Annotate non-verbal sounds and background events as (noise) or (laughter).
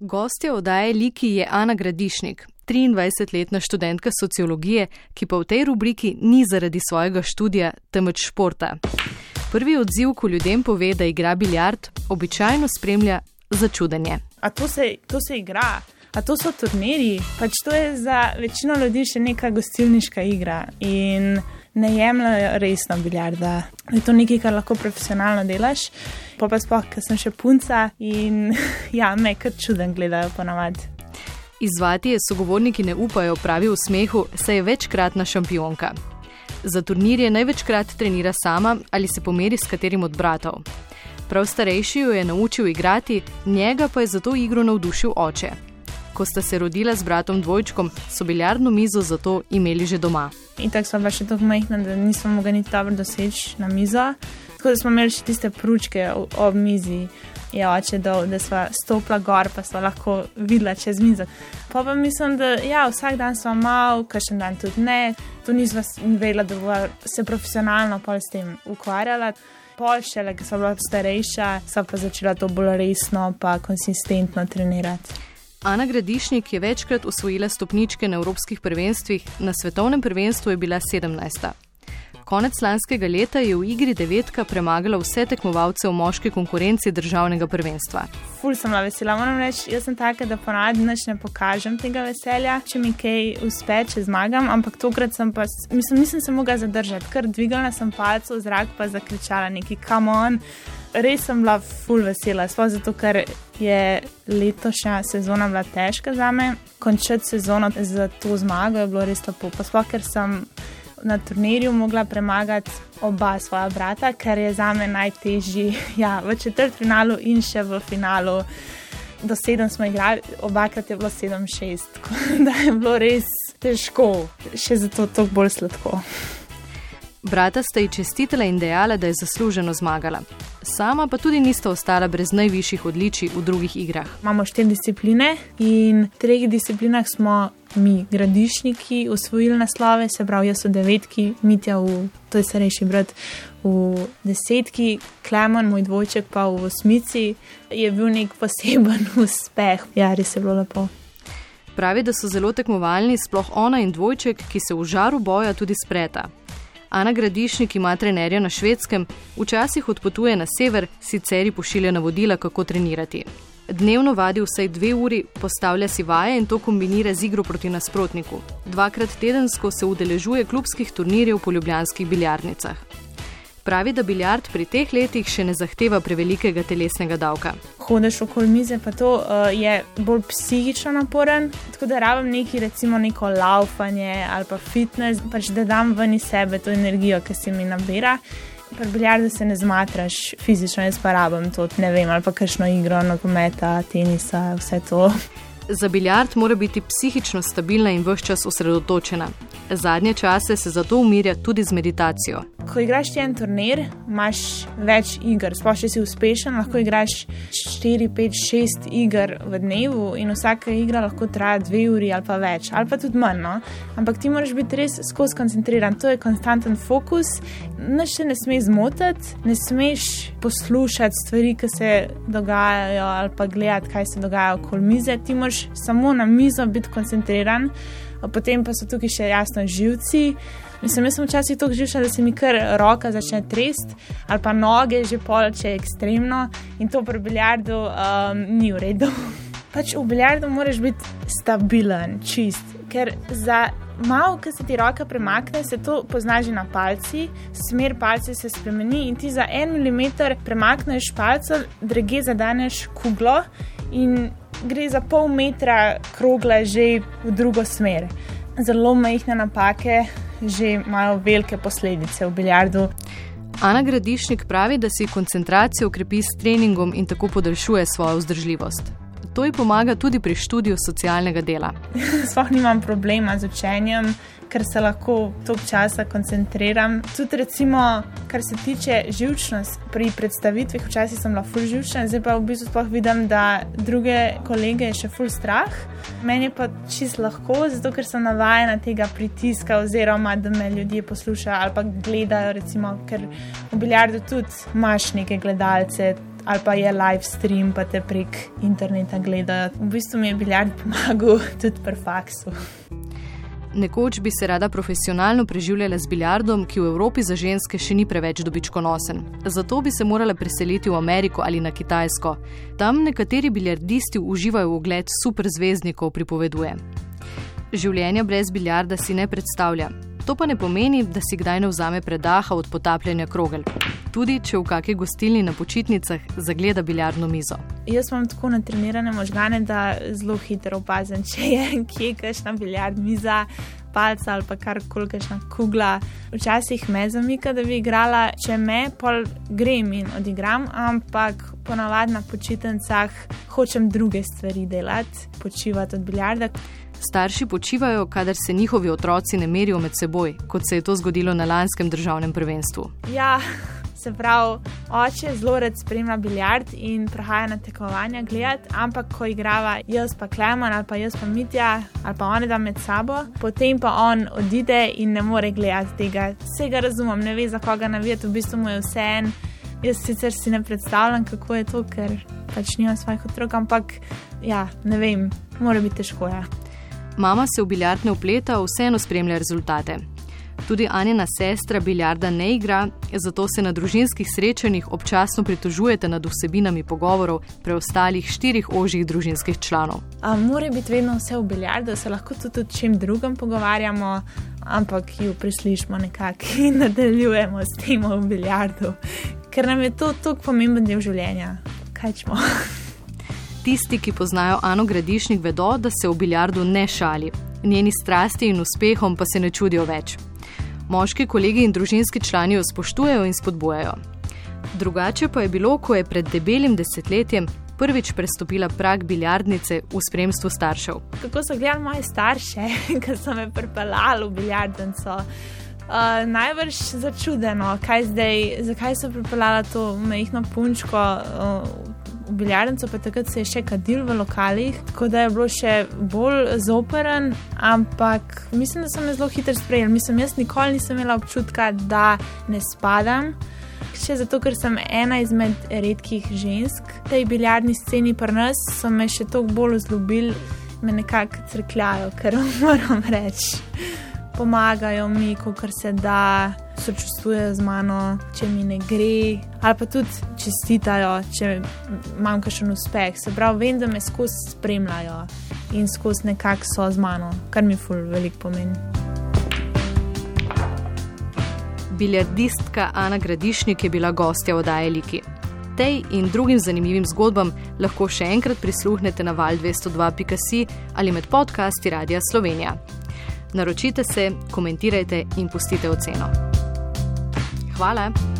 Gostja oddaje Liki je Ana Gradišnik, 23-letna študentka sociologije, ki pa v tej rubriki ni zaradi svojega študija, temveč športa. Prvi odziv, ko ljudem pove, da igra biljard, običajno spremlja začudenje. A to se, to se igra, a to so turniri. Pač to je za večino ljudi še neka gostilniška igra in ne jemljajo resno biljarda. Je to nekaj, kar lahko profesionalno delaš. Pa pa spoh, ker sem še punca in (laughs) ja, me kar čuden gledajo ponavadi. Izvati je sogovorniki ne upajo pravi v smehu, saj je večkratna šampionka. Za turnirje največkrat trenira sama ali se pomeri s katerim od bratov. Prav starejši jo je naučil igrati, njega pa je za to igro navdušil oče. Ko sta se rodila z bratom dvojčkom, so biljardno mizo zato imeli že doma. In tako smo pa še tako majhni, da nismo mogli niti dobro doseči na mizo. Tako da smo imeli še tiste pručke ob mizi, je oče dol, da smo stopila gor, pa smo lahko videla čez mizo. Pa pa mislim, da ja, vsak dan smo malo, kakšen dan tudi ne. Tu nismo vedela, da bo se profesionalno pol s tem ukvarjala. Pol šele, ki so bila starejša, so pa začela to bolj resno, pa konsistentno trenirati. Ana Gradišnik je večkrat osvojila stopničke na evropskih prvenstvih, na svetovnem prvenstvu je bila 17. Konec lanskega leta je v igri devetka premagala vse tekmovalce v moški konkurenci državnega prvenstva. Ful sem bila vesela, moram reči, jaz sem taka, da ponavadi nič ne pokažem tega veselja, če mi kaj uspe, če zmagam, ampak tokrat sem pa, mislim, nisem se mogla zadržati, ker dvigala sem palce v zrak, pa zakričala neki kamon. Res sem bila ful vesela, sploh zato, ker je letošnja sezona bila težka za me. Končati sezono za to zmago je bilo res lepo, sploh ker sem na turnirju mogla premagati oba svoja brata, kar je za me najtežji. (laughs) Ja, v četrtfinalu in še v finalu. Do sedem smo igrali, obakrat je bilo sedem, šest, (laughs) da je bilo res težko, še zato toliko bolj sladko. Brata sta ji čestitela in dejala, da je zasluženo zmagala. Sama pa tudi nista ostala brez najvišjih odličij v drugih igrah. Imamo štiri discipline in v treh disciplinah smo mi, gradišniki, usvojili naslove, se pravi, jaz sem devetki, Mitja, v, to je starejši brat, v desetki, Klemen, moj dvojček pa v osmici, je bil nek poseben (laughs) uspeh. Ja, res je bilo lepo. Pravi, da so zelo tekmovalni, sploh ona in dvojček, ki se v žaru boja tudi spreta. Ana Gradišnik ima trenerja na švedskem, včasih odpotuje na sever, sicer ji pošilja navodila, kako trenirati. Dnevno vadi vsaj dve uri, postavlja si vaje in to kombinira z igro proti nasprotniku. Dvakrat tedensko se udeležuje klubskih turnirjev po ljubljanskih biljardnicah. Pravi, da biljard pri teh letih še ne zahteva prevelikega telesnega davka. Hodeš okoli mize, pa to uh, je bolj psihično naporen. Tako da rabim neki, recimo, neko laufanje ali pa fitness, pač da dam ven iz sebe to energijo, ki se mi nabira. Pri biljardu se ne zmatraš fizično, jaz pa rabim to, ne vem, ali pa kakšno igro, nogometa, tenisa, vse to. Za biljard mora biti psihično stabilna in vse čas osredotočena. Zadnje čase se zato umirja tudi z meditacijo. Ko igraš en turnir, imaš več iger, sploh če si uspešen, lahko igraš 4, 5, 6 iger v dnevu in vsaka igra lahko traja 2 uri ali pa več, ali pa tudi manj. No? Ampak ti moraš biti res skozi koncentriran, to je konstanten fokus, nič se ne sme zmotiti, ne smeš poslušati stvari, ki se dogajajo ali pa gledati, kaj se dogaja okoli mize. Ti moraš samo na mizo biti koncentriran potem pa so tukaj še jasno živci. Mislim, jaz sem včasih tako živčen, da se mi kar roka začne trest, ali pa noge že polče ekstremno in to pri biljardu um, ni v redu. (laughs) Pač v biljardu moraš biti stabilen, čist, ker za malo, ki se ti roka premakne, se to pozna že na palci, smer palce se spremeni in ti za en milimeter premakneš palce, druge zadaneš kuglo in gre za pol metra krogle že v drugo smer. Zelo majhne napake že imajo velike posledice v biljardu. Ana Gradišnik pravi, da si koncentracijo ukrepi s treningom in tako podaljšuje svojo vzdržljivost. To ji pomaga tudi pri študiju socialnega dela. (laughs) Sploh nimam problema z učenjem ker se lahko toliko časa koncentriram. Tudi, recimo, kar se tiče živčnosti pri predstavitvah, včasih sem lahko živčen, zdaj pa v bistvu sploh vidim, da druge kolege je še full strah. Meni je pa čist lahko, zato ker sem navajena tega pritiska, oziroma da me ljudje poslušajo ali pa gledajo. Recimo, ker v biljardu tudi imaš neke gledalce. Ali pa je live stream, pa te prek interneta gledajo. V bistvu mi je biljard pomagal (laughs) tudi pri faksu. Nekoč bi se rada profesionalno preživljala z biljardom, ki v Evropi za ženske še ni preveč dobičkonosen. Zato bi se morala preseliti v Ameriko ali na Kitajsko. Tam nekateri biljardisti uživajo v ogled superzvezdnikov, pripoveduje. Življenja brez biljarda si ne predstavlja. To pa ne pomeni, da si kdaj ne vzame predaha od potapljanja krogel. Tudi če v kakšni gostilni na počitnicah zagleda biljardno mizo. Jaz imam tako natrenirane možgane, da zelo hitro opazim, če je (laughs) kje kakšna biljardna miza, palca ali pa kar koli kakšna kugla. Včasih me zamika, da bi igrala, če me pol grem in odigram, ampak ponavadi na počitnicah hočem druge stvari delati, počivati od biljarda. Starši počivajo, kadar se njihovi otroci ne merijo med seboj, kot se je to zgodilo na lanskem državnem prvenstvu. Ja, se pravi, oče zelo rad spremlja biljard in prihaja na tekmovanja gledati, ampak ko igrava jaz pa Klemen ali pa jaz pa Mitja ali pa oni da med sabo, potem pa on odide in ne more gledati tega. Vsega razumem, ne ve za koga navijati, v bistvu mu je vse en. Jaz sicer si ne predstavljam, kako je to, ker pač nimam svojih otrok, ampak ja, ne vem, mora biti težko. Ja. Mama se v biljard ne upleta, vseeno spremlja rezultate. Tudi Anjena sestra biljarda ne igra, zato se na družinskih srečanjih občasno pritožujete nad vsebinami pogovorov preostalih štirih ožjih družinskih članov. Mora biti vedno vse v biljardu, se lahko tudi o čem drugem pogovarjamo, ampak jo prislišmo nekako in (laughs) nadaljujemo s tem v biljardu, ker nam je to tako pomemben del življenja. Kaj smo? (laughs) Tisti, ki poznajo Ano Gradišnik, vedo, da se v biljardu ne šali. Njeni strasti in uspehom pa se ne čudijo več. Moški kolegi in družinski člani jo spoštujejo in spodbujajo. Drugače pa je bilo, ko je pred debelim desetletjem prvič prestopila prag biljardnice v spremstvu staršev. Kako so gledali moje starše, (laughs) ki so me pripeljali v biljardnico? Uh, najbrž začudeno, kaj zdaj, zakaj so pripeljali to mehko punčko. Uh, v Biljardnico, pa takrat se je še kadil v lokalih, tako da je bilo še bolj zoperen, ampak mislim, da so me zelo hitro sprejeli. Mislim, jaz nikoli nisem imela občutka, da ne spadam. Še zato, ker sem ena izmed redkih žensk v tej biljardni sceni, pa nas so me še toliko bolj vzljubili, me nekako crkljajo, ker (laughs) moram reči pomagajo mi, kar se da, sočustvujejo z mano, če mi ne gre, ali pa tudi čestitajo, če imam kakšen uspeh. Se pravi, vem, da me skozi spremljajo in skozi nekako so z mano, kar mi ful veliko pomeni. Biljardistka Ana Gradišnik je bila gostja v Dajeliki. Tej in drugim zanimivim zgodbam lahko še enkrat prisluhnete na val 202.si ali med podcasti Radia Slovenija naročite se, komentirajte in pustite oceno. Hvala!